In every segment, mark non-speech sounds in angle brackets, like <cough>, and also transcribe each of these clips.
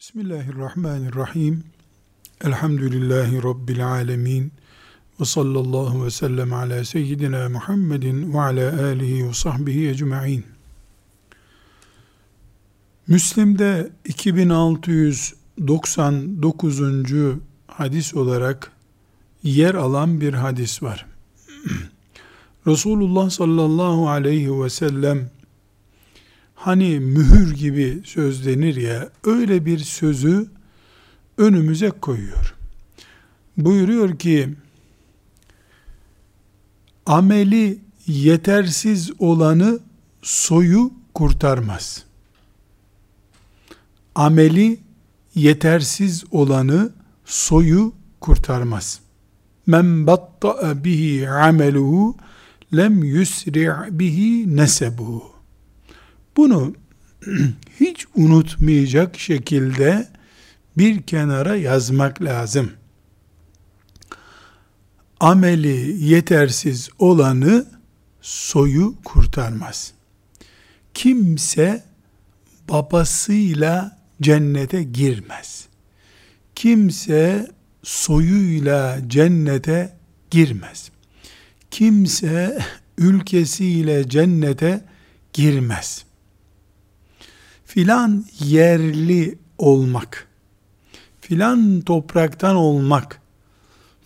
Bismillahirrahmanirrahim. Elhamdülillahi Rabbil alemin. Ve sallallahu ve sellem ala seyyidina Muhammedin ve ala alihi ve sahbihi ecma'in. Müslim'de 2699. hadis olarak yer alan bir hadis var. <clears throat> Resulullah sallallahu aleyhi ve sellem hani mühür gibi söz denir ya öyle bir sözü önümüze koyuyor. Buyuruyor ki ameli yetersiz olanı soyu kurtarmaz. Ameli yetersiz olanı soyu kurtarmaz. Men batta'a bihi ameluhu lem yusri' bihi nesebuhu. Bunu <clears throat> hiç unutmayacak şekilde bir kenara yazmak lazım. Ameli yetersiz olanı soyu kurtarmaz. Kimse babasıyla cennete girmez. Kimse soyuyla cennete girmez. Kimse ülkesiyle cennete girmez filan yerli olmak, filan topraktan olmak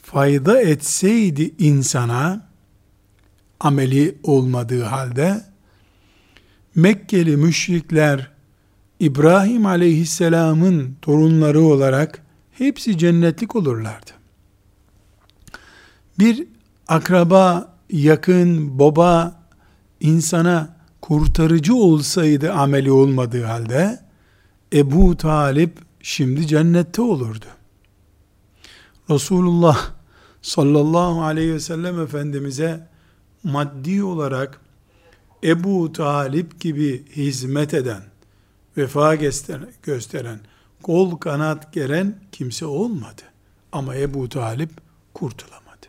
fayda etseydi insana, ameli olmadığı halde, Mekkeli müşrikler, İbrahim aleyhisselamın torunları olarak hepsi cennetlik olurlardı. Bir akraba, yakın, baba insana kurtarıcı olsaydı ameli olmadığı halde Ebu Talip şimdi cennette olurdu. Resulullah sallallahu aleyhi ve sellem Efendimiz'e maddi olarak Ebu Talip gibi hizmet eden, vefa gösteren, kol kanat geren kimse olmadı. Ama Ebu Talip kurtulamadı.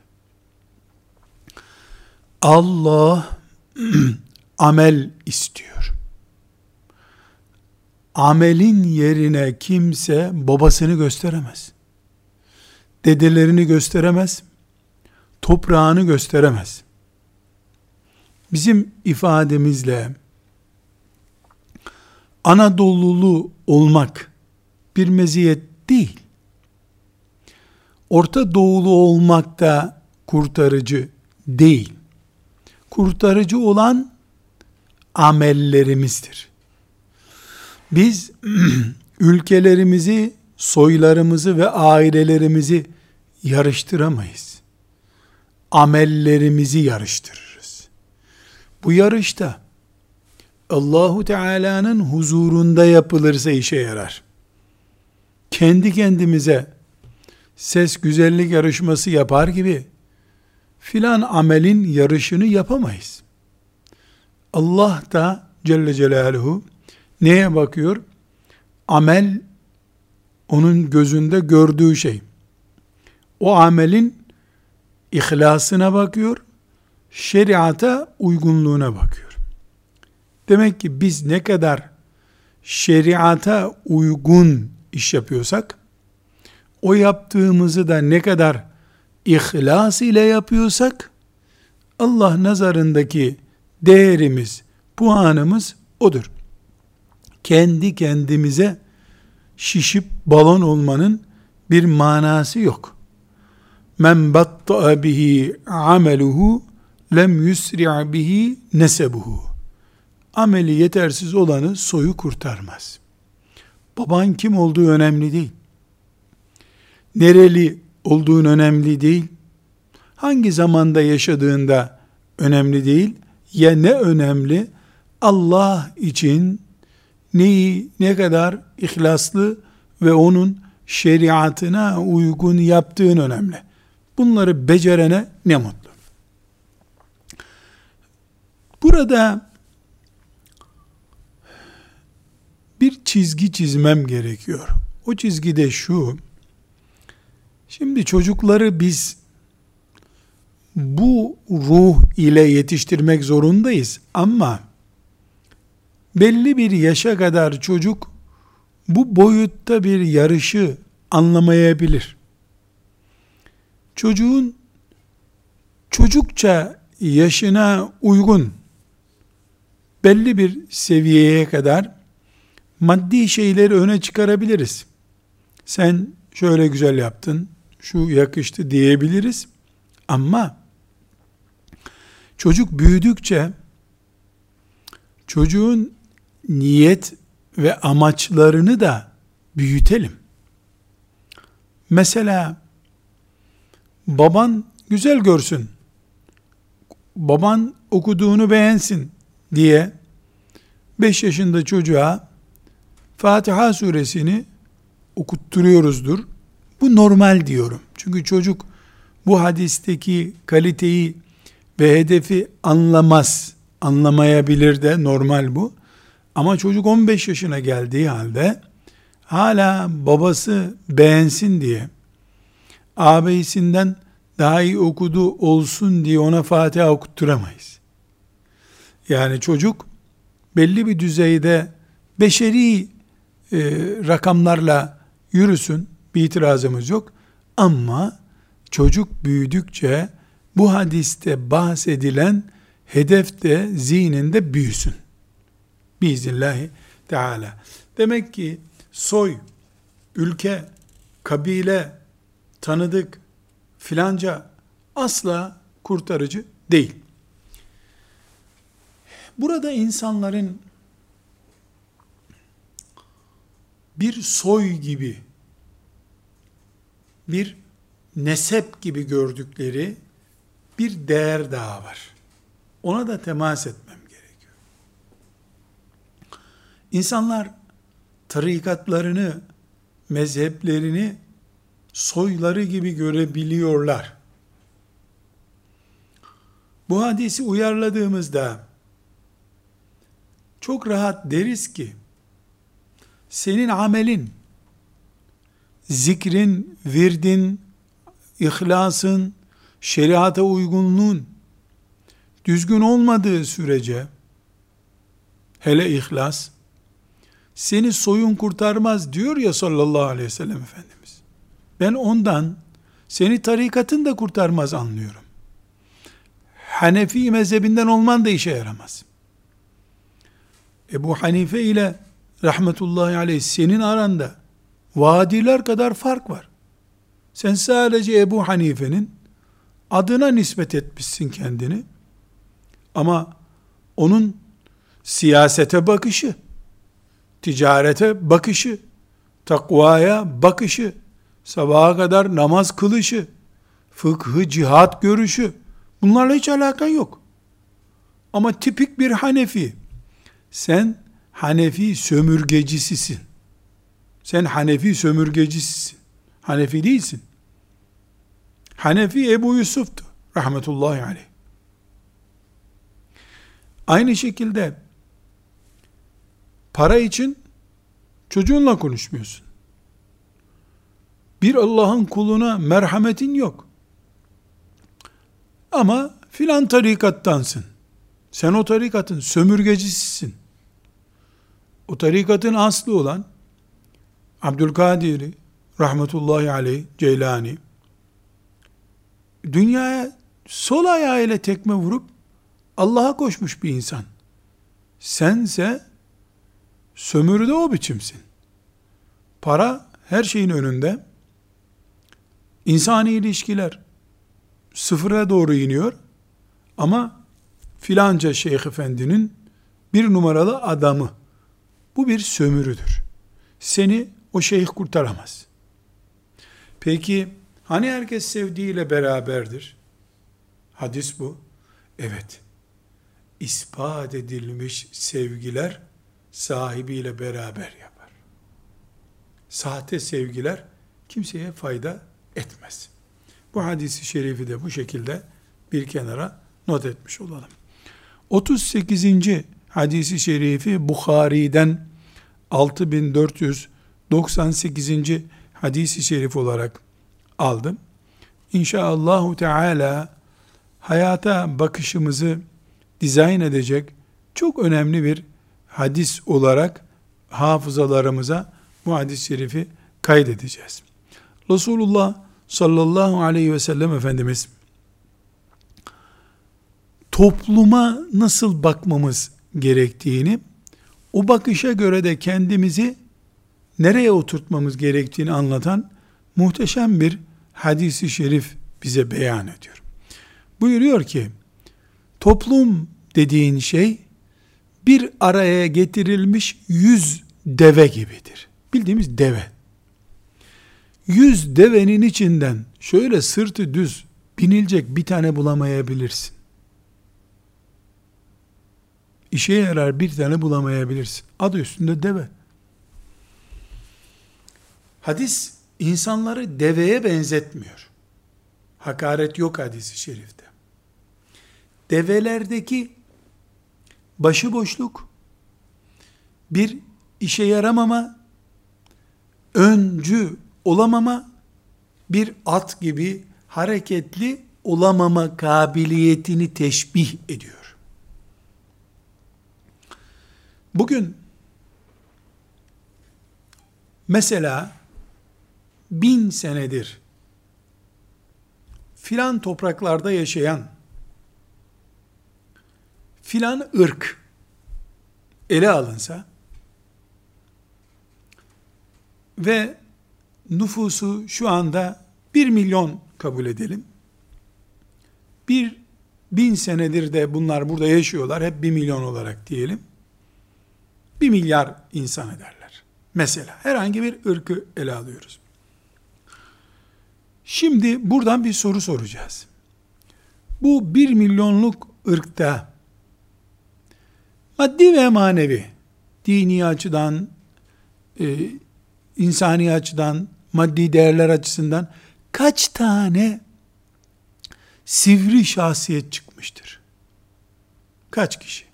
Allah <clears throat> amel istiyor. Amelin yerine kimse babasını gösteremez. Dedelerini gösteremez. Toprağını gösteremez. Bizim ifademizle Anadolulu olmak bir meziyet değil. Orta Doğulu olmak da kurtarıcı değil. Kurtarıcı olan amellerimizdir. Biz <clears throat> ülkelerimizi, soylarımızı ve ailelerimizi yarıştıramayız. Amellerimizi yarıştırırız. Bu yarışta Allahu Teala'nın huzurunda yapılırsa işe yarar. Kendi kendimize ses güzellik yarışması yapar gibi filan amelin yarışını yapamayız. Allah da Celle Celaluhu neye bakıyor? Amel onun gözünde gördüğü şey. O amelin ihlasına bakıyor, şeriata uygunluğuna bakıyor. Demek ki biz ne kadar şeriata uygun iş yapıyorsak, o yaptığımızı da ne kadar ihlas ile yapıyorsak, Allah nazarındaki değerimiz, puanımız odur. Kendi kendimize şişip balon olmanın bir manası yok. Men batta'a bihi ameluhu lem yusri' bihi nesebuhu. Ameli yetersiz olanı soyu kurtarmaz. Baban kim olduğu önemli değil. Nereli olduğun önemli değil. Hangi zamanda yaşadığında önemli değil ya ne önemli? Allah için neyi ne kadar ihlaslı ve onun şeriatına uygun yaptığın önemli. Bunları becerene ne mutlu. Burada bir çizgi çizmem gerekiyor. O çizgi de şu. Şimdi çocukları biz bu ruh ile yetiştirmek zorundayız ama belli bir yaşa kadar çocuk bu boyutta bir yarışı anlamayabilir. Çocuğun çocukça yaşına uygun belli bir seviyeye kadar maddi şeyleri öne çıkarabiliriz. Sen şöyle güzel yaptın, şu yakıştı diyebiliriz. Ama çocuk büyüdükçe çocuğun niyet ve amaçlarını da büyütelim. Mesela baban güzel görsün, baban okuduğunu beğensin diye 5 yaşında çocuğa Fatiha suresini okutturuyoruzdur. Bu normal diyorum. Çünkü çocuk bu hadisteki kaliteyi ve hedefi anlamaz, anlamayabilir de normal bu. Ama çocuk 15 yaşına geldiği halde hala babası beğensin diye ağabeysinden daha iyi okudu olsun diye ona Fatiha okutturamayız. Yani çocuk belli bir düzeyde beşeri e, rakamlarla yürüsün bir itirazımız yok. Ama çocuk büyüdükçe bu hadiste bahsedilen hedef de zihninde büyüsün. Biiznillahü Teala. Demek ki soy, ülke, kabile, tanıdık, filanca asla kurtarıcı değil. Burada insanların bir soy gibi, bir nesep gibi gördükleri bir değer daha var. Ona da temas etmem gerekiyor. İnsanlar tarikatlarını, mezheplerini soyları gibi görebiliyorlar. Bu hadisi uyarladığımızda çok rahat deriz ki senin amelin, zikrin, virdin, ihlasın, şeriata uygunluğun düzgün olmadığı sürece hele ihlas seni soyun kurtarmaz diyor ya sallallahu aleyhi ve sellem Efendimiz. Ben ondan seni tarikatın da kurtarmaz anlıyorum. Hanefi mezhebinden olman da işe yaramaz. Ebu Hanife ile rahmetullahi aleyh senin aranda vadiler kadar fark var. Sen sadece Ebu Hanife'nin adına nispet etmişsin kendini. Ama onun siyasete bakışı, ticarete bakışı, takvaya bakışı, sabaha kadar namaz kılışı, fıkhı, cihat görüşü, bunlarla hiç alakan yok. Ama tipik bir Hanefi, sen Hanefi sömürgecisisin. Sen Hanefi sömürgecisisin. Hanefi değilsin. Hanefi Ebu Yusuf'tu. Rahmetullahi aleyh. Aynı şekilde para için çocuğunla konuşmuyorsun. Bir Allah'ın kuluna merhametin yok. Ama filan tarikattansın. Sen o tarikatın sömürgecisisin. O tarikatın aslı olan Abdülkadir rahmetullahi aleyh Ceylani dünyaya sol ayağıyla tekme vurup Allah'a koşmuş bir insan. Sense sömürüde o biçimsin. Para her şeyin önünde. İnsani ilişkiler sıfıra doğru iniyor. Ama filanca şeyh efendinin bir numaralı adamı. Bu bir sömürüdür. Seni o şeyh kurtaramaz. Peki hani herkes sevdiğiyle beraberdir? Hadis bu. Evet. İspat edilmiş sevgiler sahibiyle beraber yapar. Sahte sevgiler kimseye fayda etmez. Bu hadisi şerifi de bu şekilde bir kenara not etmiş olalım. 38. hadisi şerifi Bukhari'den 6498. hadisi şerif olarak aldım. İnşaallahu Teala hayata bakışımızı dizayn edecek çok önemli bir hadis olarak hafızalarımıza bu hadis-i şerifi kaydedeceğiz. Resulullah sallallahu aleyhi ve sellem Efendimiz topluma nasıl bakmamız gerektiğini, o bakışa göre de kendimizi nereye oturtmamız gerektiğini anlatan muhteşem bir hadisi şerif bize beyan ediyor. Buyuruyor ki, toplum dediğin şey, bir araya getirilmiş yüz deve gibidir. Bildiğimiz deve. Yüz devenin içinden şöyle sırtı düz binilecek bir tane bulamayabilirsin. İşe yarar bir tane bulamayabilirsin. Adı üstünde deve. Hadis insanları deveye benzetmiyor. Hakaret yok hadisi şerifte. Develerdeki başıboşluk, bir işe yaramama, öncü olamama, bir at gibi hareketli olamama kabiliyetini teşbih ediyor. Bugün mesela bin senedir filan topraklarda yaşayan filan ırk ele alınsa ve nüfusu şu anda bir milyon kabul edelim. Bir bin senedir de bunlar burada yaşıyorlar. Hep bir milyon olarak diyelim. Bir milyar insan ederler. Mesela herhangi bir ırkı ele alıyoruz. Şimdi buradan bir soru soracağız. Bu bir milyonluk ırkta maddi ve manevi, dini açıdan, e, insani açıdan, maddi değerler açısından kaç tane sivri şahsiyet çıkmıştır? Kaç kişi?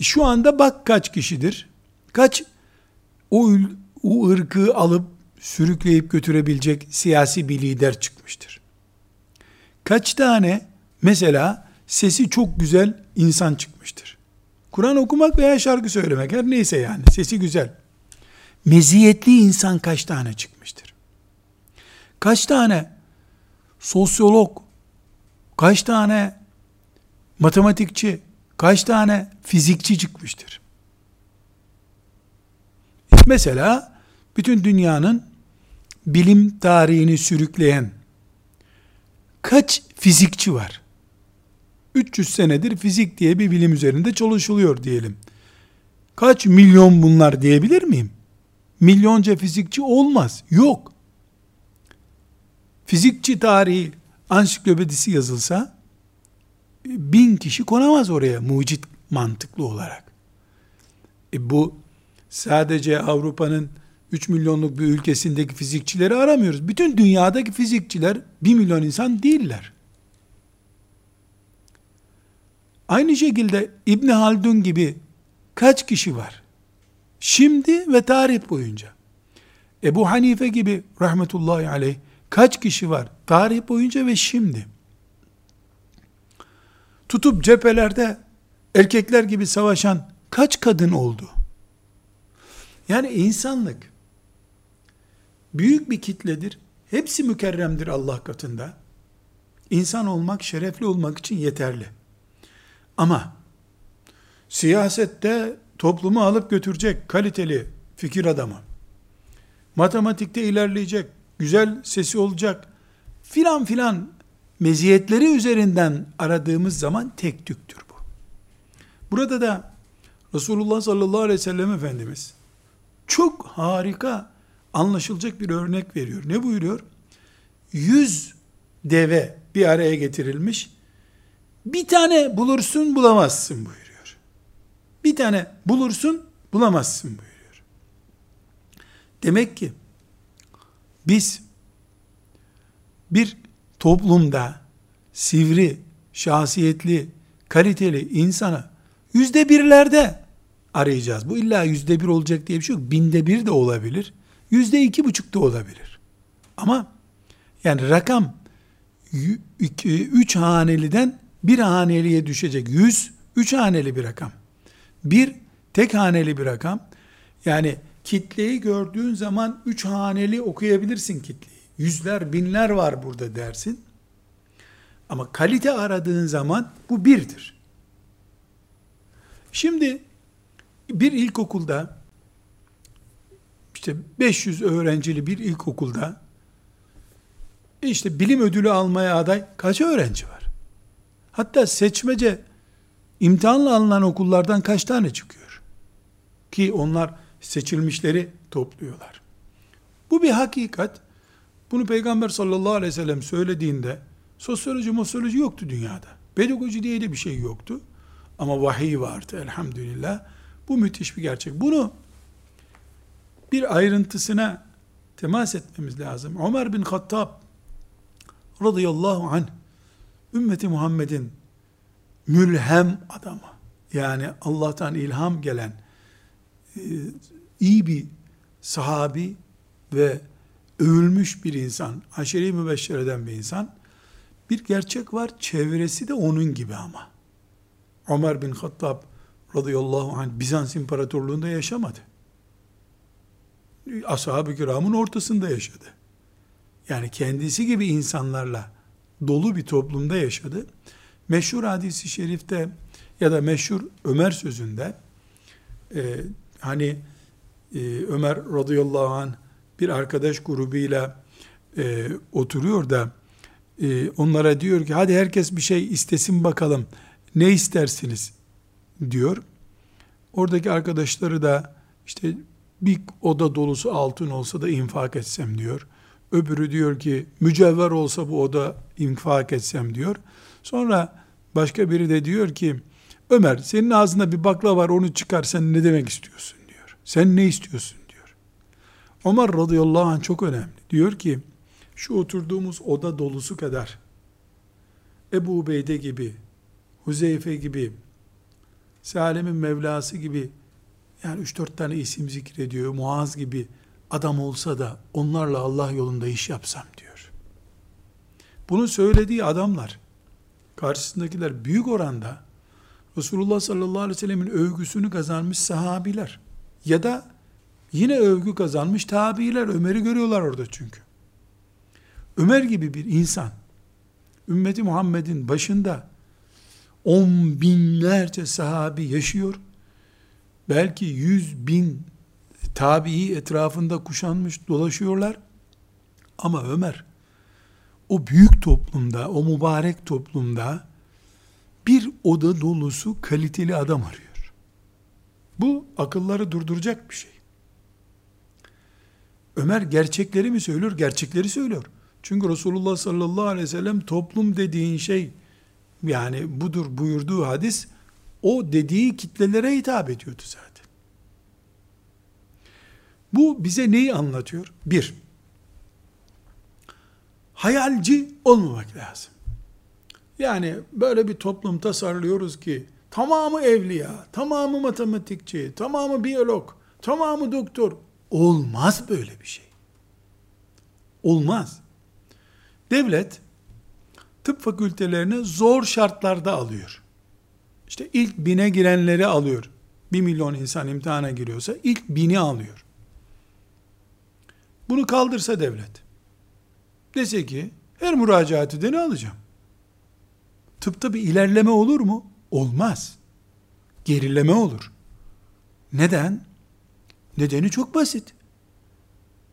Şu anda bak kaç kişidir? Kaç o, o ırkı alıp sürükleyip götürebilecek siyasi bir lider çıkmıştır? Kaç tane mesela sesi çok güzel insan çıkmıştır? Kur'an okumak veya şarkı söylemek her neyse yani sesi güzel. Meziyetli insan kaç tane çıkmıştır? Kaç tane sosyolog, kaç tane matematikçi, kaç tane fizikçi çıkmıştır? Mesela bütün dünyanın bilim tarihini sürükleyen kaç fizikçi var? 300 senedir fizik diye bir bilim üzerinde çalışılıyor diyelim. Kaç milyon bunlar diyebilir miyim? Milyonca fizikçi olmaz. Yok. Fizikçi tarihi ansiklopedisi yazılsa bin kişi konamaz oraya mucit mantıklı olarak. E bu sadece Avrupa'nın 3 milyonluk bir ülkesindeki fizikçileri aramıyoruz. Bütün dünyadaki fizikçiler 1 milyon insan değiller. Aynı şekilde İbni Haldun gibi kaç kişi var? Şimdi ve tarih boyunca. Ebu Hanife gibi rahmetullahi aleyh kaç kişi var? Tarih boyunca ve şimdi. Tutup cephelerde erkekler gibi savaşan kaç kadın oldu? Yani insanlık büyük bir kitledir. Hepsi mükerremdir Allah katında. İnsan olmak, şerefli olmak için yeterli. Ama siyasette toplumu alıp götürecek kaliteli fikir adamı, matematikte ilerleyecek, güzel sesi olacak, filan filan meziyetleri üzerinden aradığımız zaman tek tüktür bu. Burada da Resulullah sallallahu aleyhi ve sellem Efendimiz çok harika anlaşılacak bir örnek veriyor. Ne buyuruyor? Yüz deve bir araya getirilmiş. Bir tane bulursun bulamazsın buyuruyor. Bir tane bulursun bulamazsın buyuruyor. Demek ki biz bir toplumda sivri, şahsiyetli, kaliteli insanı yüzde birlerde arayacağız. Bu illa yüzde bir olacak diye bir şey yok. Binde bir de olabilir. Yüzde iki buçuk da olabilir. Ama yani rakam üç haneliden bir haneliye düşecek. Yüz, üç haneli bir rakam. Bir, tek haneli bir rakam. Yani kitleyi gördüğün zaman üç haneli okuyabilirsin kitleyi. Yüzler, binler var burada dersin. Ama kalite aradığın zaman bu birdir. Şimdi bir ilkokulda işte 500 öğrencili bir ilkokulda işte bilim ödülü almaya aday kaç öğrenci var? Hatta seçmece imtihanla alınan okullardan kaç tane çıkıyor? Ki onlar seçilmişleri topluyorlar. Bu bir hakikat. Bunu Peygamber sallallahu aleyhi ve sellem söylediğinde sosyoloji, mosyoloji yoktu dünyada. Pedagoji diye de bir şey yoktu. Ama vahiy vardı elhamdülillah. Bu müthiş bir gerçek. Bunu bir ayrıntısına temas etmemiz lazım. Ömer bin Hattab radıyallahu anh ümmeti Muhammed'in mülhem adamı yani Allah'tan ilham gelen e, iyi bir sahabi ve övülmüş bir insan, aşeri mübeşşer eden bir insan. Bir gerçek var, çevresi de onun gibi ama. Ömer bin Hattab radıyallahu anh Bizans İmparatorluğu'nda yaşamadı. Ashab-ı kiramın ortasında yaşadı. Yani kendisi gibi insanlarla dolu bir toplumda yaşadı. Meşhur hadisi şerifte ya da meşhur Ömer sözünde e, hani e, Ömer radıyallahu anh bir arkadaş grubuyla e, oturuyor da e, onlara diyor ki hadi herkes bir şey istesin bakalım ne istersiniz diyor. Oradaki arkadaşları da işte bir oda dolusu altın olsa da infak etsem diyor. Öbürü diyor ki mücevher olsa bu oda infak etsem diyor. Sonra başka biri de diyor ki Ömer senin ağzında bir bakla var onu çıkar sen ne demek istiyorsun diyor. Sen ne istiyorsun diyor. Ömer radıyallahu anh çok önemli. Diyor ki şu oturduğumuz oda dolusu kadar Ebu Ubeyde gibi, Huzeyfe gibi, Salim'in Mevlası gibi yani 3-4 tane isim zikrediyor. Muaz gibi adam olsa da onlarla Allah yolunda iş yapsam diyor. Bunu söylediği adamlar karşısındakiler büyük oranda Resulullah sallallahu aleyhi ve sellemin övgüsünü kazanmış sahabiler ya da yine övgü kazanmış tabiiler Ömer'i görüyorlar orada çünkü. Ömer gibi bir insan ümmeti Muhammed'in başında on binlerce sahabi yaşıyor. Belki yüz bin tabii etrafında kuşanmış dolaşıyorlar. Ama Ömer o büyük toplumda, o mübarek toplumda bir oda dolusu kaliteli adam arıyor. Bu akılları durduracak bir şey. Ömer gerçekleri mi söylüyor? Gerçekleri söylüyor. Çünkü Resulullah sallallahu aleyhi ve sellem toplum dediğin şey yani budur buyurduğu hadis o dediği kitlelere hitap ediyordu zaten. Bu bize neyi anlatıyor? Bir, hayalci olmamak lazım. Yani böyle bir toplum tasarlıyoruz ki tamamı evliya, tamamı matematikçi, tamamı biyolog, tamamı doktor. Olmaz böyle bir şey. Olmaz. Devlet tıp fakültelerine zor şartlarda alıyor. İşte ilk bine girenleri alıyor. Bir milyon insan imtihana giriyorsa ilk bini alıyor. Bunu kaldırsa devlet. Dese ki her müracaat edeni alacağım. Tıpta bir ilerleme olur mu? Olmaz. Gerileme olur. Neden? Nedeni çok basit.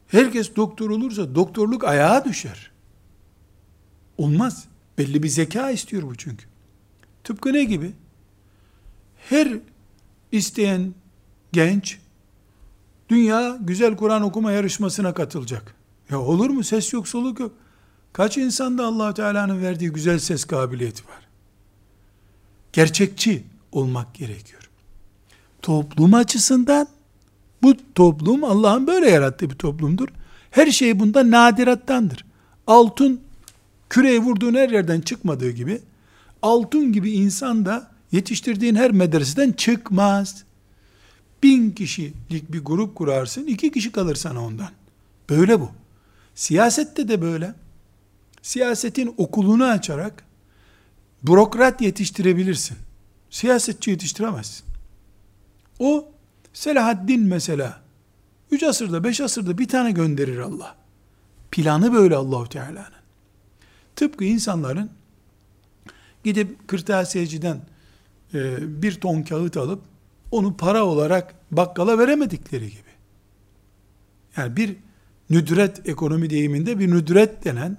Herkes doktor olursa doktorluk ayağa düşer. Olmaz. Belli bir zeka istiyor bu çünkü. Tıpkı ne gibi? Her isteyen genç dünya güzel Kur'an okuma yarışmasına katılacak. Ya olur mu? Ses yok, soluk yok. Kaç insanda allah Teala'nın verdiği güzel ses kabiliyeti var. Gerçekçi olmak gerekiyor. Toplum açısından bu toplum Allah'ın böyle yarattığı bir toplumdur. Her şey bunda nadirattandır. Altın küreye vurduğun her yerden çıkmadığı gibi altın gibi insan da yetiştirdiğin her medreseden çıkmaz. Bin kişilik bir grup kurarsın, iki kişi kalır sana ondan. Böyle bu. Siyasette de böyle. Siyasetin okulunu açarak bürokrat yetiştirebilirsin. Siyasetçi yetiştiremezsin. O Selahaddin mesela 3 asırda 5 asırda bir tane gönderir Allah. Planı böyle Allahu Teala'nın. Tıpkı insanların gidip kırtasiyeciden e, bir ton kağıt alıp onu para olarak bakkala veremedikleri gibi. Yani bir nüdret ekonomi deyiminde bir nüdret denen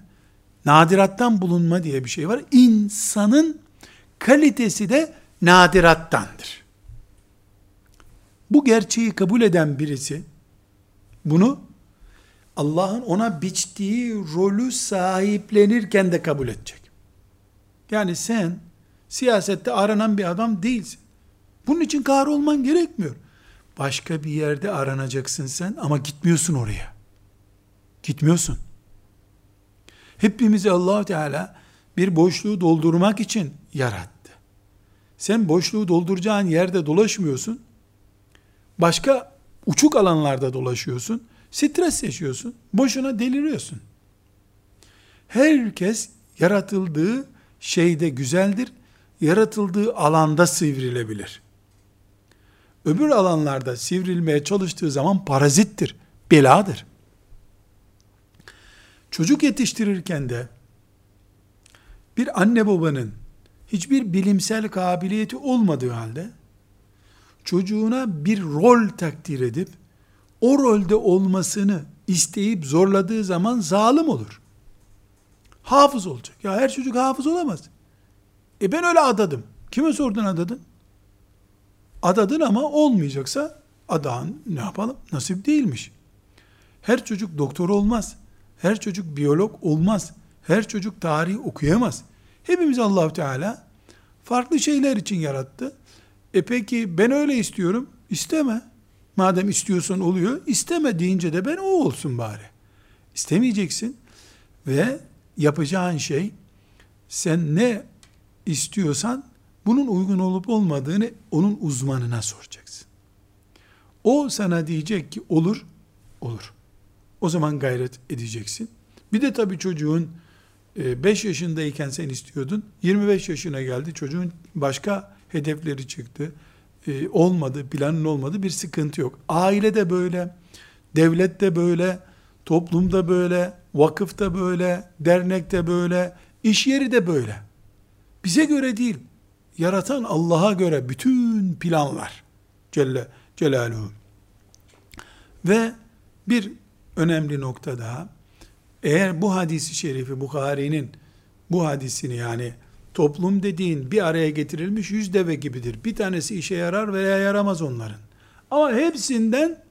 nadirattan bulunma diye bir şey var. İnsanın kalitesi de nadirattandır. Bu gerçeği kabul eden birisi bunu Allah'ın ona biçtiği rolü sahiplenirken de kabul edecek. Yani sen siyasette aranan bir adam değilsin. Bunun için kahrolman gerekmiyor. Başka bir yerde aranacaksın sen ama gitmiyorsun oraya. Gitmiyorsun. Hepimizi allah Teala bir boşluğu doldurmak için yarattı. Sen boşluğu dolduracağın yerde dolaşmıyorsun. Başka uçuk alanlarda dolaşıyorsun. Stres yaşıyorsun. Boşuna deliriyorsun. Herkes yaratıldığı şeyde güzeldir. Yaratıldığı alanda sivrilebilir. Öbür alanlarda sivrilmeye çalıştığı zaman parazittir, beladır. Çocuk yetiştirirken de bir anne babanın hiçbir bilimsel kabiliyeti olmadığı halde çocuğuna bir rol takdir edip o rolde olmasını isteyip zorladığı zaman zalim olur. Hafız olacak. Ya her çocuk hafız olamaz. E ben öyle adadım. Kime sordun adadın? Adadın ama olmayacaksa adağın ne yapalım? Nasip değilmiş. Her çocuk doktor olmaz. Her çocuk biyolog olmaz. Her çocuk tarih okuyamaz. Hepimiz Allahu Teala farklı şeyler için yarattı. E peki ben öyle istiyorum. İsteme. Madem istiyorsan oluyor. İsteme deyince de ben o olsun bari. İstemeyeceksin. Ve yapacağın şey sen ne istiyorsan bunun uygun olup olmadığını onun uzmanına soracaksın. O sana diyecek ki olur, olur. O zaman gayret edeceksin. Bir de tabii çocuğun 5 e, yaşındayken sen istiyordun. 25 yaşına geldi. Çocuğun başka hedefleri çıktı. E, olmadı, planın olmadı. Bir sıkıntı yok. Aile de böyle, devlet de böyle, toplumda böyle, vakıfta böyle, dernekte böyle, iş yeri de böyle. Bize göre değil. Yaratan Allah'a göre bütün planlar. Celle Celaluhu. Ve bir önemli nokta daha. Eğer bu hadisi şerifi Bukhari'nin bu hadisini yani toplum dediğin bir araya getirilmiş yüz deve gibidir. Bir tanesi işe yarar veya yaramaz onların. Ama hepsinden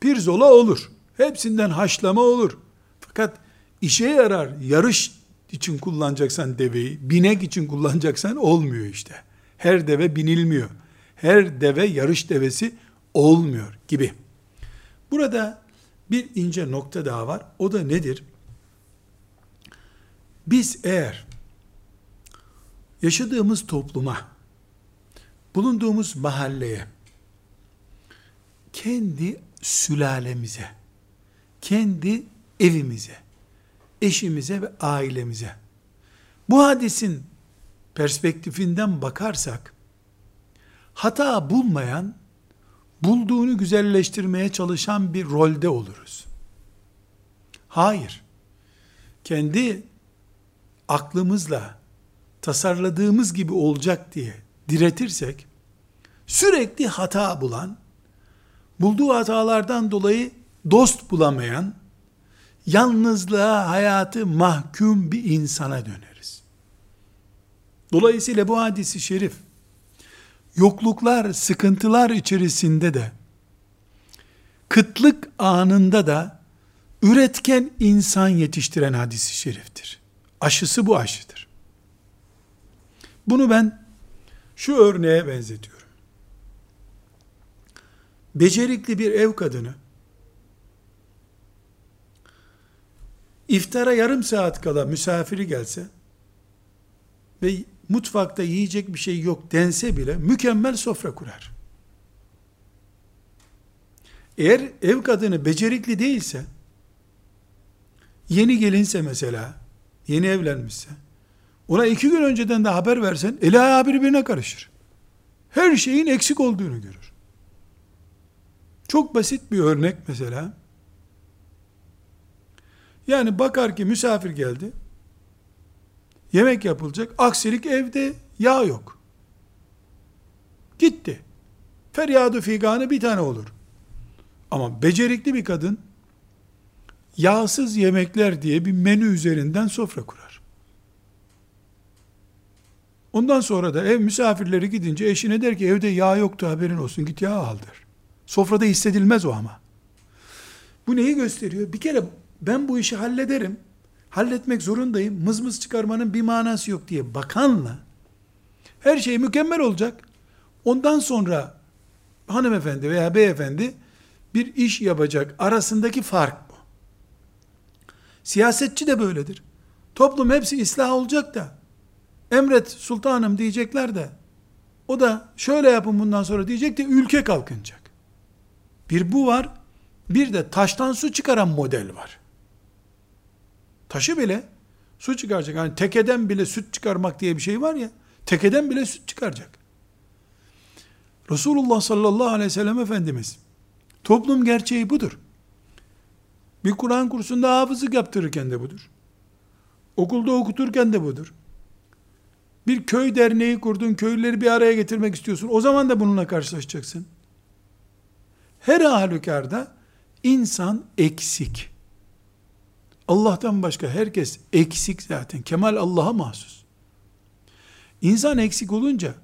pirzola olur. Hepsinden haşlama olur. Fakat işe yarar, yarış için kullanacaksan deveyi, binek için kullanacaksan olmuyor işte. Her deve binilmiyor. Her deve yarış devesi olmuyor gibi. Burada bir ince nokta daha var. O da nedir? Biz eğer yaşadığımız topluma, bulunduğumuz mahalleye, kendi sülalemize, kendi evimize, eşimize ve ailemize bu hadisin perspektifinden bakarsak hata bulmayan bulduğunu güzelleştirmeye çalışan bir rolde oluruz. Hayır. Kendi aklımızla tasarladığımız gibi olacak diye diretirsek sürekli hata bulan, bulduğu hatalardan dolayı dost bulamayan, yalnızlığa hayatı mahkum bir insana döneriz. Dolayısıyla bu hadisi şerif yokluklar, sıkıntılar içerisinde de, kıtlık anında da üretken insan yetiştiren hadisi şeriftir. Aşısı bu aşıdır. Bunu ben şu örneğe benzetiyorum. Becerikli bir ev kadını iftara yarım saat kala misafiri gelse ve mutfakta yiyecek bir şey yok dense bile mükemmel sofra kurar. Eğer ev kadını becerikli değilse, yeni gelinse mesela, yeni evlenmişse, ona iki gün önceden de haber versen, eli ayağı birbirine karışır. Her şeyin eksik olduğunu görür. Çok basit bir örnek mesela. Yani bakar ki misafir geldi. Yemek yapılacak. Aksilik evde yağ yok. Gitti. Feryadı figanı bir tane olur. Ama becerikli bir kadın yağsız yemekler diye bir menü üzerinden sofra kurar. Ondan sonra da ev misafirleri gidince eşine der ki evde yağ yoktu haberin olsun git yağ aldır. Sofrada hissedilmez o ama. Bu neyi gösteriyor? Bir kere ben bu işi hallederim. Halletmek zorundayım. Mızmız çıkarmanın bir manası yok diye bakanla her şey mükemmel olacak. Ondan sonra hanımefendi veya beyefendi bir iş yapacak arasındaki fark bu. Siyasetçi de böyledir. Toplum hepsi ıslah olacak da emret sultanım diyecekler de o da şöyle yapın bundan sonra diyecek de ülke kalkınacak. Bir bu var. Bir de taştan su çıkaran model var. Taşı bile su çıkaracak. Yani tekeden bile süt çıkarmak diye bir şey var ya. Tekeden bile süt çıkaracak. Resulullah sallallahu aleyhi ve sellem Efendimiz toplum gerçeği budur. Bir Kur'an kursunda hafızlık yaptırırken de budur. Okulda okuturken de budur. Bir köy derneği kurdun, köylüleri bir araya getirmek istiyorsun. O zaman da bununla karşılaşacaksın. Her halükarda insan eksik. Allah'tan başka herkes eksik zaten. Kemal Allah'a mahsus. İnsan eksik olunca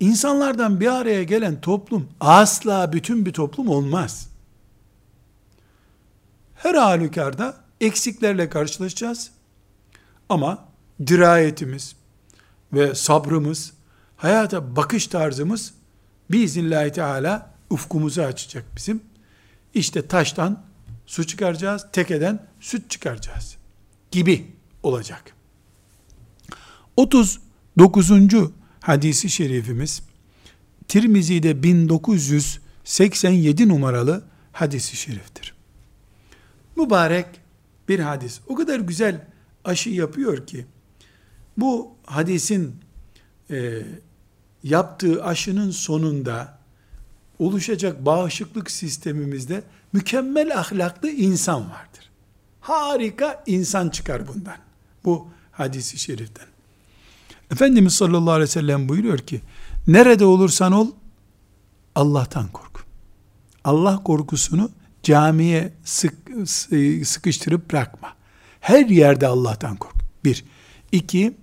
insanlardan bir araya gelen toplum asla bütün bir toplum olmaz. Her halükarda eksiklerle karşılaşacağız. Ama dirayetimiz ve sabrımız, hayata bakış tarzımız biiznillahü teala ufkumuzu açacak bizim. İşte taştan su çıkaracağız, tekeden süt çıkaracağız gibi olacak. 39. hadisi şerifimiz Tirmizi'de 1987 numaralı hadisi şeriftir. Mübarek bir hadis. O kadar güzel aşı yapıyor ki bu hadisin e, yaptığı aşının sonunda oluşacak bağışıklık sistemimizde mükemmel ahlaklı insan vardır. Harika insan çıkar bundan. Bu hadisi şeriften. Efendimiz sallallahu aleyhi ve sellem buyuruyor ki, nerede olursan ol, Allah'tan kork. Allah korkusunu camiye sık, sıkıştırıp bırakma. Her yerde Allah'tan kork. Bir. İki,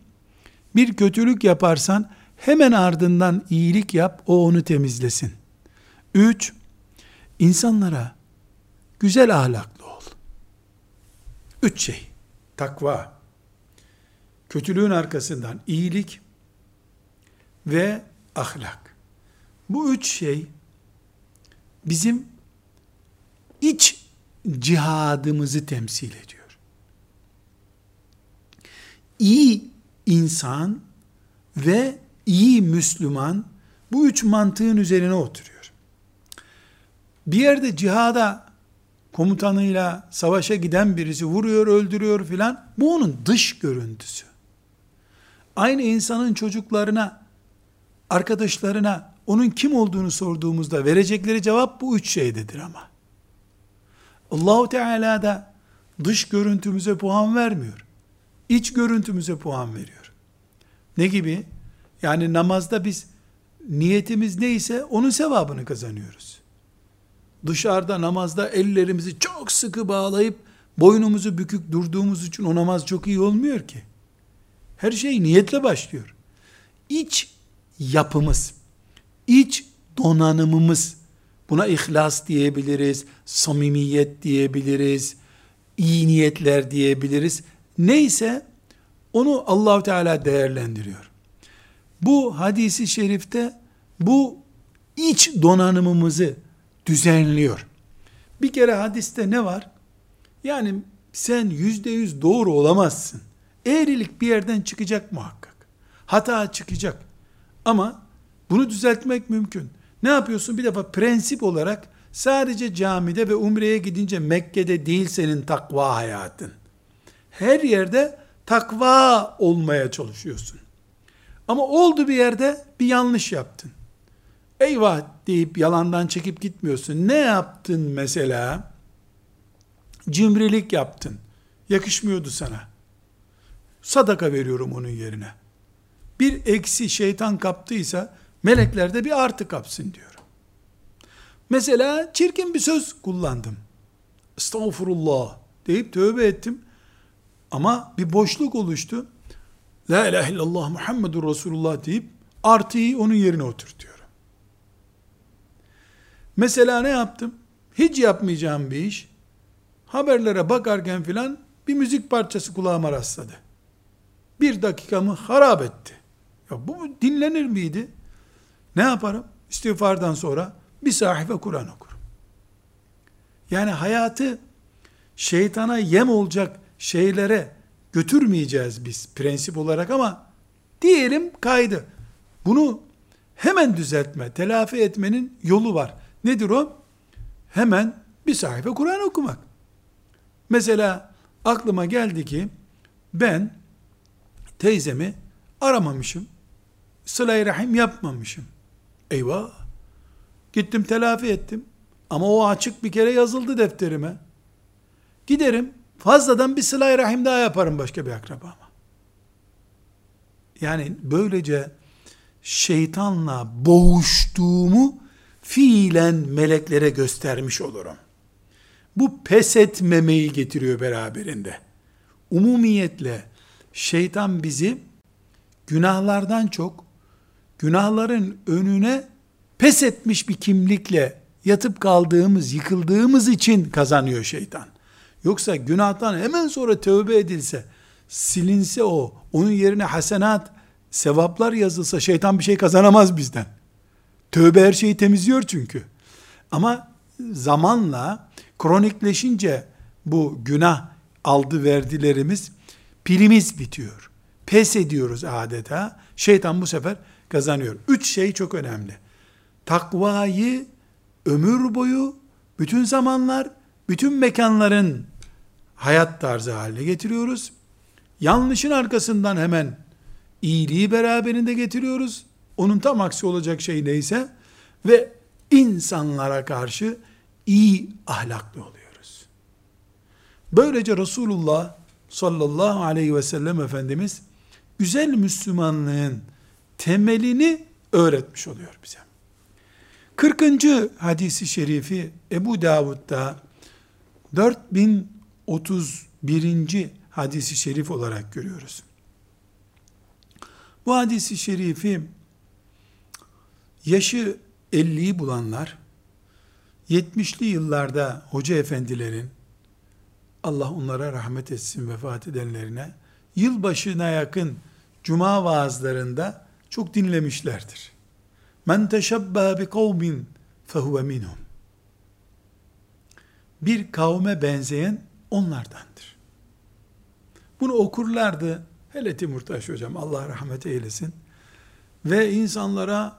bir kötülük yaparsan hemen ardından iyilik yap, o onu temizlesin. Üç, insanlara güzel ahlaklı ol. Üç şey, takva, kötülüğün arkasından iyilik ve ahlak. Bu üç şey bizim iç cihadımızı temsil ediyor. İyi insan ve iyi Müslüman bu üç mantığın üzerine oturuyor. Bir yerde cihada komutanıyla savaşa giden birisi vuruyor, öldürüyor filan. Bu onun dış görüntüsü. Aynı insanın çocuklarına, arkadaşlarına onun kim olduğunu sorduğumuzda verecekleri cevap bu üç şeydedir ama. Allahu Teala da dış görüntümüze puan vermiyor. İç görüntümüze puan veriyor. Ne gibi? Yani namazda biz niyetimiz neyse onun sevabını kazanıyoruz. Dışarıda namazda ellerimizi çok sıkı bağlayıp boynumuzu bükük durduğumuz için o namaz çok iyi olmuyor ki. Her şey niyetle başlıyor. İç yapımız, iç donanımımız, buna ihlas diyebiliriz, samimiyet diyebiliriz, iyi niyetler diyebiliriz. Neyse onu Allahu Teala değerlendiriyor. Bu hadisi şerifte bu iç donanımımızı düzenliyor. Bir kere hadiste ne var? Yani sen yüzde yüz doğru olamazsın. Eğrilik bir yerden çıkacak muhakkak. Hata çıkacak. Ama bunu düzeltmek mümkün. Ne yapıyorsun? Bir defa prensip olarak sadece camide ve umreye gidince Mekke'de değil senin takva hayatın. Her yerde takva olmaya çalışıyorsun. Ama oldu bir yerde bir yanlış yaptın. Eyvah deyip yalandan çekip gitmiyorsun. Ne yaptın mesela? Cimrilik yaptın. Yakışmıyordu sana. Sadaka veriyorum onun yerine. Bir eksi şeytan kaptıysa melekler de bir artı kapsın diyorum. Mesela çirkin bir söz kullandım. Estağfurullah deyip tövbe ettim. Ama bir boşluk oluştu. La ilahe illallah Muhammedur Resulullah deyip artıyı onun yerine oturtuyorum. Mesela ne yaptım? Hiç yapmayacağım bir iş. Haberlere bakarken filan bir müzik parçası kulağıma rastladı. Bir dakikamı harap etti. Ya bu dinlenir miydi? Ne yaparım? İstiğfardan sonra bir sahife Kur'an okurum. Yani hayatı şeytana yem olacak şeylere götürmeyeceğiz biz prensip olarak ama diyelim kaydı. Bunu hemen düzeltme, telafi etmenin yolu var. Nedir o? Hemen bir sayfa Kur'an okumak. Mesela aklıma geldi ki ben teyzemi aramamışım. Sıla-i Rahim yapmamışım. Eyvah! Gittim telafi ettim. Ama o açık bir kere yazıldı defterime. Giderim, fazladan bir sıla rahim daha yaparım başka bir akrabama. Yani böylece şeytanla boğuştuğumu fiilen meleklere göstermiş olurum. Bu pes etmemeyi getiriyor beraberinde. Umumiyetle şeytan bizi günahlardan çok günahların önüne pes etmiş bir kimlikle yatıp kaldığımız, yıkıldığımız için kazanıyor şeytan. Yoksa günahtan hemen sonra tövbe edilse, silinse o, onun yerine hasenat, sevaplar yazılsa şeytan bir şey kazanamaz bizden. Tövbe her şeyi temizliyor çünkü. Ama zamanla kronikleşince bu günah aldı verdilerimiz pilimiz bitiyor. Pes ediyoruz adeta. Şeytan bu sefer kazanıyor. Üç şey çok önemli. Takvayı ömür boyu bütün zamanlar, bütün mekanların hayat tarzı haline getiriyoruz. Yanlışın arkasından hemen iyiliği beraberinde getiriyoruz. Onun tam aksi olacak şey neyse ve insanlara karşı iyi ahlaklı oluyoruz. Böylece Resulullah sallallahu aleyhi ve sellem Efendimiz güzel Müslümanlığın temelini öğretmiş oluyor bize. 40. hadisi şerifi Ebu Davud'da 4031. hadisi şerif olarak görüyoruz. Bu hadisi şerifi yaşı 50'yi bulanlar 70'li yıllarda hoca efendilerin Allah onlara rahmet etsin vefat edenlerine yılbaşına yakın cuma vaazlarında çok dinlemişlerdir. Men teşebbeha bi kavmin fehuve minhum. Bir kavme benzeyen onlardandır. Bunu okurlardı. Hele Timurtaş hocam Allah rahmet eylesin. Ve insanlara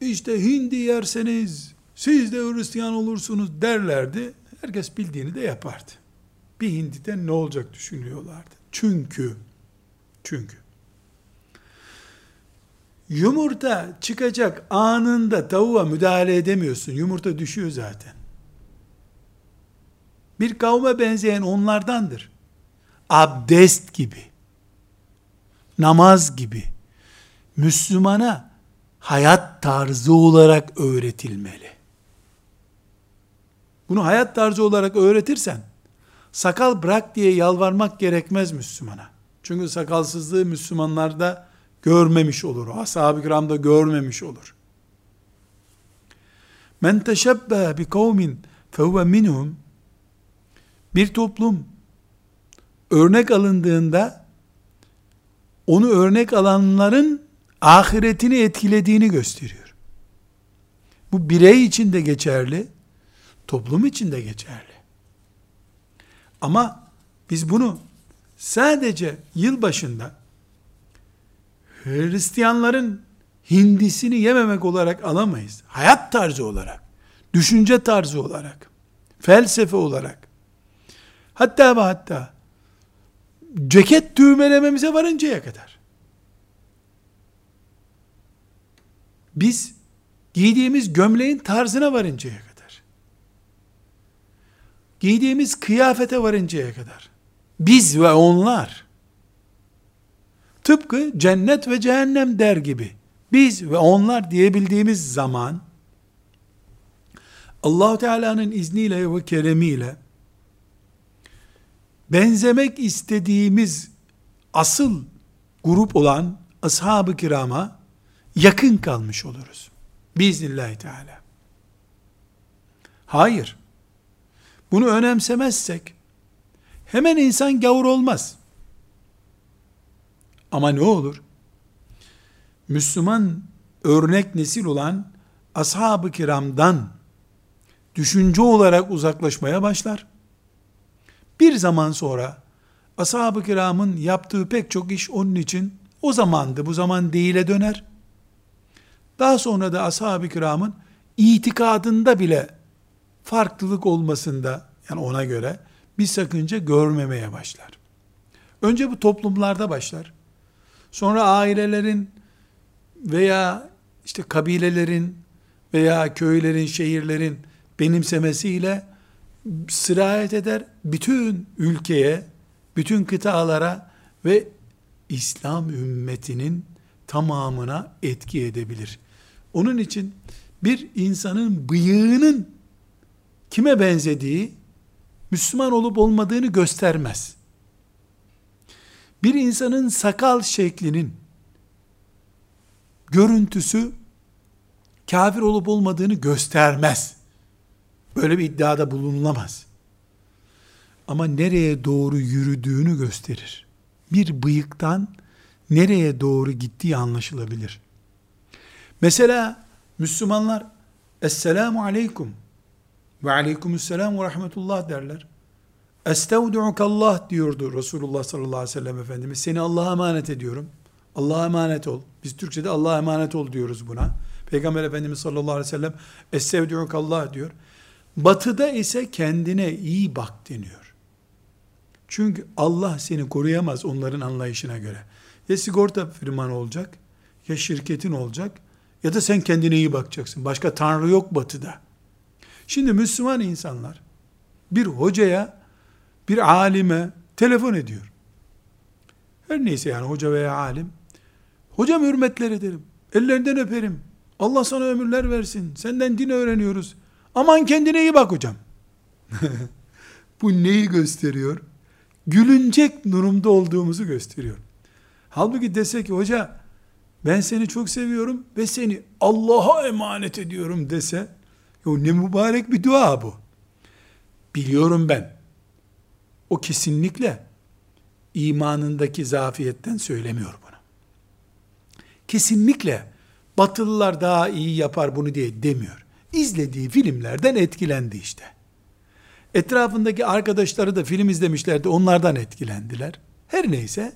işte hindi yerseniz siz de Hristiyan olursunuz derlerdi. Herkes bildiğini de yapardı. Bir hindiden ne olacak düşünüyorlardı. Çünkü çünkü Yumurta çıkacak anında tavuğa müdahale edemiyorsun. Yumurta düşüyor zaten. Bir kavme benzeyen onlardandır. Abdest gibi, namaz gibi, Müslümana hayat tarzı olarak öğretilmeli. Bunu hayat tarzı olarak öğretirsen, sakal bırak diye yalvarmak gerekmez Müslümana. Çünkü sakalsızlığı Müslümanlarda görmemiş olur. Ashab-ı kiram da görmemiş olur. Men teşebbe bi kavmin fehuve minhum bir toplum örnek alındığında onu örnek alanların ahiretini etkilediğini gösteriyor. Bu birey için de geçerli, toplum için de geçerli. Ama biz bunu sadece yıl başında Hristiyanların hindisini yememek olarak alamayız. Hayat tarzı olarak, düşünce tarzı olarak, felsefe olarak, hatta ve hatta ceket düğmelememize varıncaya kadar. Biz Giydiğimiz gömleğin tarzına varıncaya kadar. Giydiğimiz kıyafete varıncaya kadar. Biz ve onlar. Tıpkı cennet ve cehennem der gibi. Biz ve onlar diyebildiğimiz zaman allah Teala'nın izniyle ve keremiyle benzemek istediğimiz asıl grup olan ashab-ı kirama yakın kalmış oluruz. Biiznillahü Teala. Hayır. Bunu önemsemezsek hemen insan gavur olmaz. Ama ne olur? Müslüman örnek nesil olan ashab-ı kiramdan düşünce olarak uzaklaşmaya başlar. Bir zaman sonra ashab-ı kiramın yaptığı pek çok iş onun için o zamandı, bu zaman değile döner. Daha sonra da ashab-ı kiramın itikadında bile farklılık olmasında, yani ona göre bir sakınca görmemeye başlar. Önce bu toplumlarda başlar. Sonra ailelerin veya işte kabilelerin veya köylerin, şehirlerin benimsemesiyle sirayet eder. Bütün ülkeye, bütün kıtalara ve İslam ümmetinin tamamına etki edebilir. Onun için bir insanın bıyığının kime benzediği Müslüman olup olmadığını göstermez. Bir insanın sakal şeklinin görüntüsü kafir olup olmadığını göstermez. Böyle bir iddiada bulunulamaz. Ama nereye doğru yürüdüğünü gösterir. Bir bıyıktan nereye doğru gittiği anlaşılabilir. Mesela Müslümanlar Esselamu Aleyküm ve Aleykümselam ve Rahmetullah derler. Estevdu'ukallah diyordu Resulullah sallallahu aleyhi ve sellem Efendimiz. Seni Allah'a emanet ediyorum. Allah'a emanet ol. Biz Türkçe'de Allah'a emanet ol diyoruz buna. Peygamber Efendimiz sallallahu aleyhi ve sellem Estevdu'ukallah diyor. Batıda ise kendine iyi bak deniyor. Çünkü Allah seni koruyamaz onların anlayışına göre. Ya sigorta firman olacak, ya şirketin olacak, ya da sen kendine iyi bakacaksın. Başka tanrı yok batıda. Şimdi Müslüman insanlar bir hocaya, bir alime telefon ediyor. Her neyse yani hoca veya alim. Hocam hürmetler ederim. Ellerinden öperim. Allah sana ömürler versin. Senden din öğreniyoruz. Aman kendine iyi bak hocam. <laughs> Bu neyi gösteriyor? Gülünecek durumda olduğumuzu gösteriyor. Halbuki dese ki hoca ben seni çok seviyorum ve seni Allah'a emanet ediyorum dese yo ne mübarek bir dua bu. Biliyorum ben. O kesinlikle imanındaki zafiyetten söylemiyor bunu. Kesinlikle Batılılar daha iyi yapar bunu diye demiyor. İzlediği filmlerden etkilendi işte. Etrafındaki arkadaşları da film izlemişlerdi, onlardan etkilendiler. Her neyse,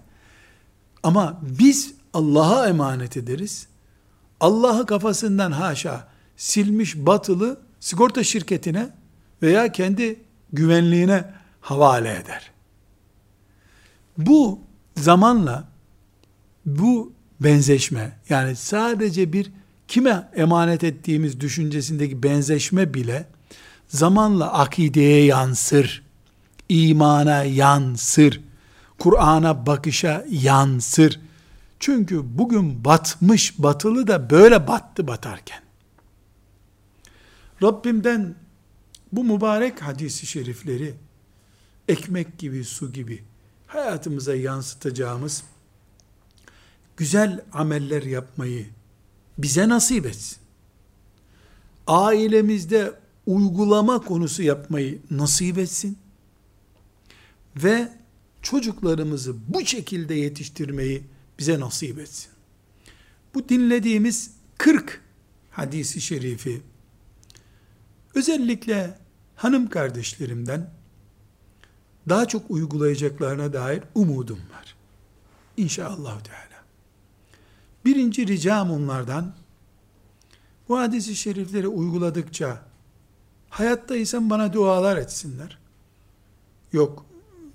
ama biz Allah'a emanet ederiz. Allah'ı kafasından haşa silmiş batılı sigorta şirketine veya kendi güvenliğine havale eder. Bu zamanla bu benzeşme yani sadece bir kime emanet ettiğimiz düşüncesindeki benzeşme bile zamanla akideye yansır, imana yansır, Kur'an'a bakışa yansır. Çünkü bugün batmış batılı da böyle battı batarken. Rabbimden bu mübarek hadisi şerifleri ekmek gibi, su gibi hayatımıza yansıtacağımız güzel ameller yapmayı bize nasip etsin. Ailemizde uygulama konusu yapmayı nasip etsin. Ve çocuklarımızı bu şekilde yetiştirmeyi bize nasip etsin. Bu dinlediğimiz 40 hadisi şerifi özellikle hanım kardeşlerimden daha çok uygulayacaklarına dair umudum var. İnşallah Teala. Birinci ricam onlardan bu hadisi şerifleri uyguladıkça hayattaysan bana dualar etsinler. Yok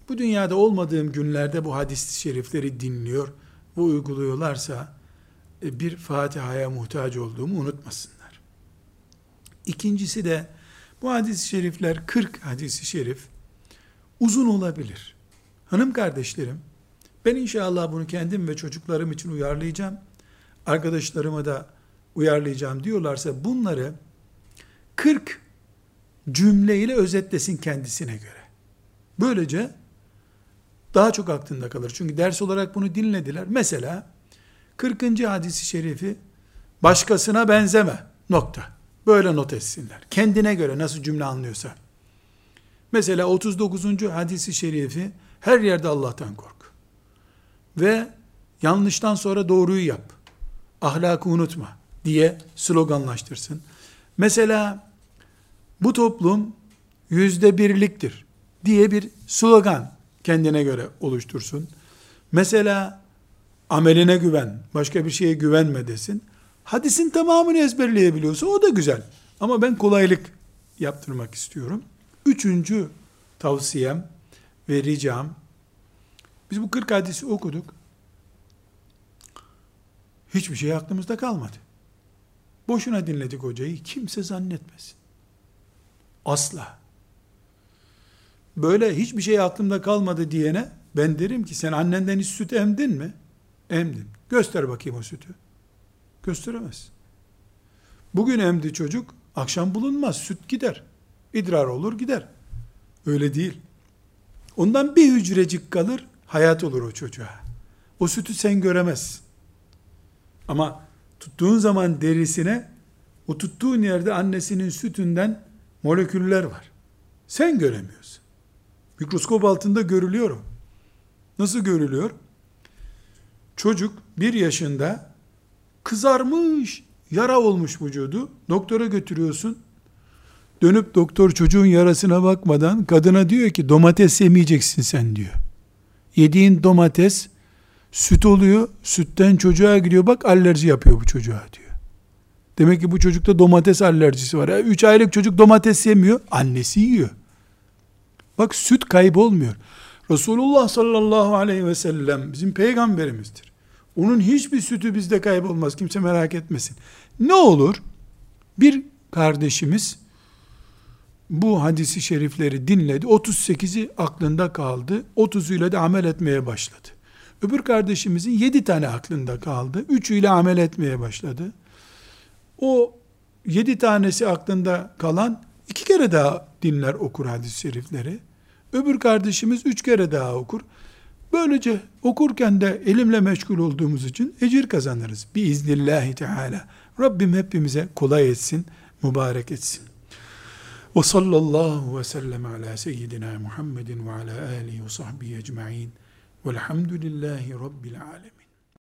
bu dünyada olmadığım günlerde bu hadis-i şerifleri dinliyor ve uyguluyorlarsa e, bir Fatiha'ya muhtaç olduğumu unutmasınlar. İkincisi de bu hadis-i şerifler 40 hadis-i şerif uzun olabilir. Hanım kardeşlerim, ben inşallah bunu kendim ve çocuklarım için uyarlayacağım. Arkadaşlarıma da uyarlayacağım diyorlarsa bunları 40 cümleyle özetlesin kendisine göre. Böylece daha çok aklında kalır. Çünkü ders olarak bunu dinlediler. Mesela 40. hadisi şerifi başkasına benzeme nokta. Böyle not etsinler. Kendine göre nasıl cümle anlıyorsa. Mesela 39. hadisi şerifi her yerde Allah'tan kork. Ve yanlıştan sonra doğruyu yap. Ahlakı unutma diye sloganlaştırsın. Mesela bu toplum yüzde birliktir diye bir slogan kendine göre oluştursun. Mesela ameline güven, başka bir şeye güvenme desin. Hadisin tamamını ezberleyebiliyorsa o da güzel. Ama ben kolaylık yaptırmak istiyorum. Üçüncü tavsiyem ve ricam, biz bu 40 hadisi okuduk. Hiçbir şey aklımızda kalmadı. Boşuna dinledik hocayı. Kimse zannetmesin. Asla. Böyle hiçbir şey aklımda kalmadı diyene ben derim ki sen annenden hiç süt emdin mi? Emdim. Göster bakayım o sütü. Gösteremez. Bugün emdi çocuk, akşam bulunmaz, süt gider. İdrar olur gider. Öyle değil. Ondan bir hücrecik kalır, hayat olur o çocuğa. O sütü sen göremezsin. Ama tuttuğun zaman derisine, o tuttuğun yerde annesinin sütünden moleküller var. Sen göremiyorsun. Mikroskop altında görülüyor Nasıl görülüyor? Çocuk bir yaşında kızarmış, yara olmuş vücudu. Doktora götürüyorsun. Dönüp doktor çocuğun yarasına bakmadan kadına diyor ki domates yemeyeceksin sen diyor. Yediğin domates süt oluyor. Sütten çocuğa gidiyor. Bak alerji yapıyor bu çocuğa diyor. Demek ki bu çocukta domates alerjisi var. 3 aylık çocuk domates yemiyor. Annesi yiyor. Bak süt kaybolmuyor. Resulullah sallallahu aleyhi ve sellem bizim peygamberimizdir. Onun hiçbir sütü bizde kaybolmaz. Kimse merak etmesin. Ne olur? Bir kardeşimiz bu hadisi şerifleri dinledi. 38'i aklında kaldı. 30'uyla da amel etmeye başladı. Öbür kardeşimizin 7 tane aklında kaldı. 3'üyle amel etmeye başladı. O 7 tanesi aklında kalan iki kere daha dinler okur hadis-i şerifleri. Öbür kardeşimiz üç kere daha okur. Böylece okurken de elimle meşgul olduğumuz için ecir kazanırız. Biiznillahi Teala. Rabbim hepimize kolay etsin, mübarek etsin. Ve sallallahu ve sellem ala seyyidina Muhammedin ve ala alihi ve sahbihi ecma'in. Velhamdülillahi Rabbil alemin.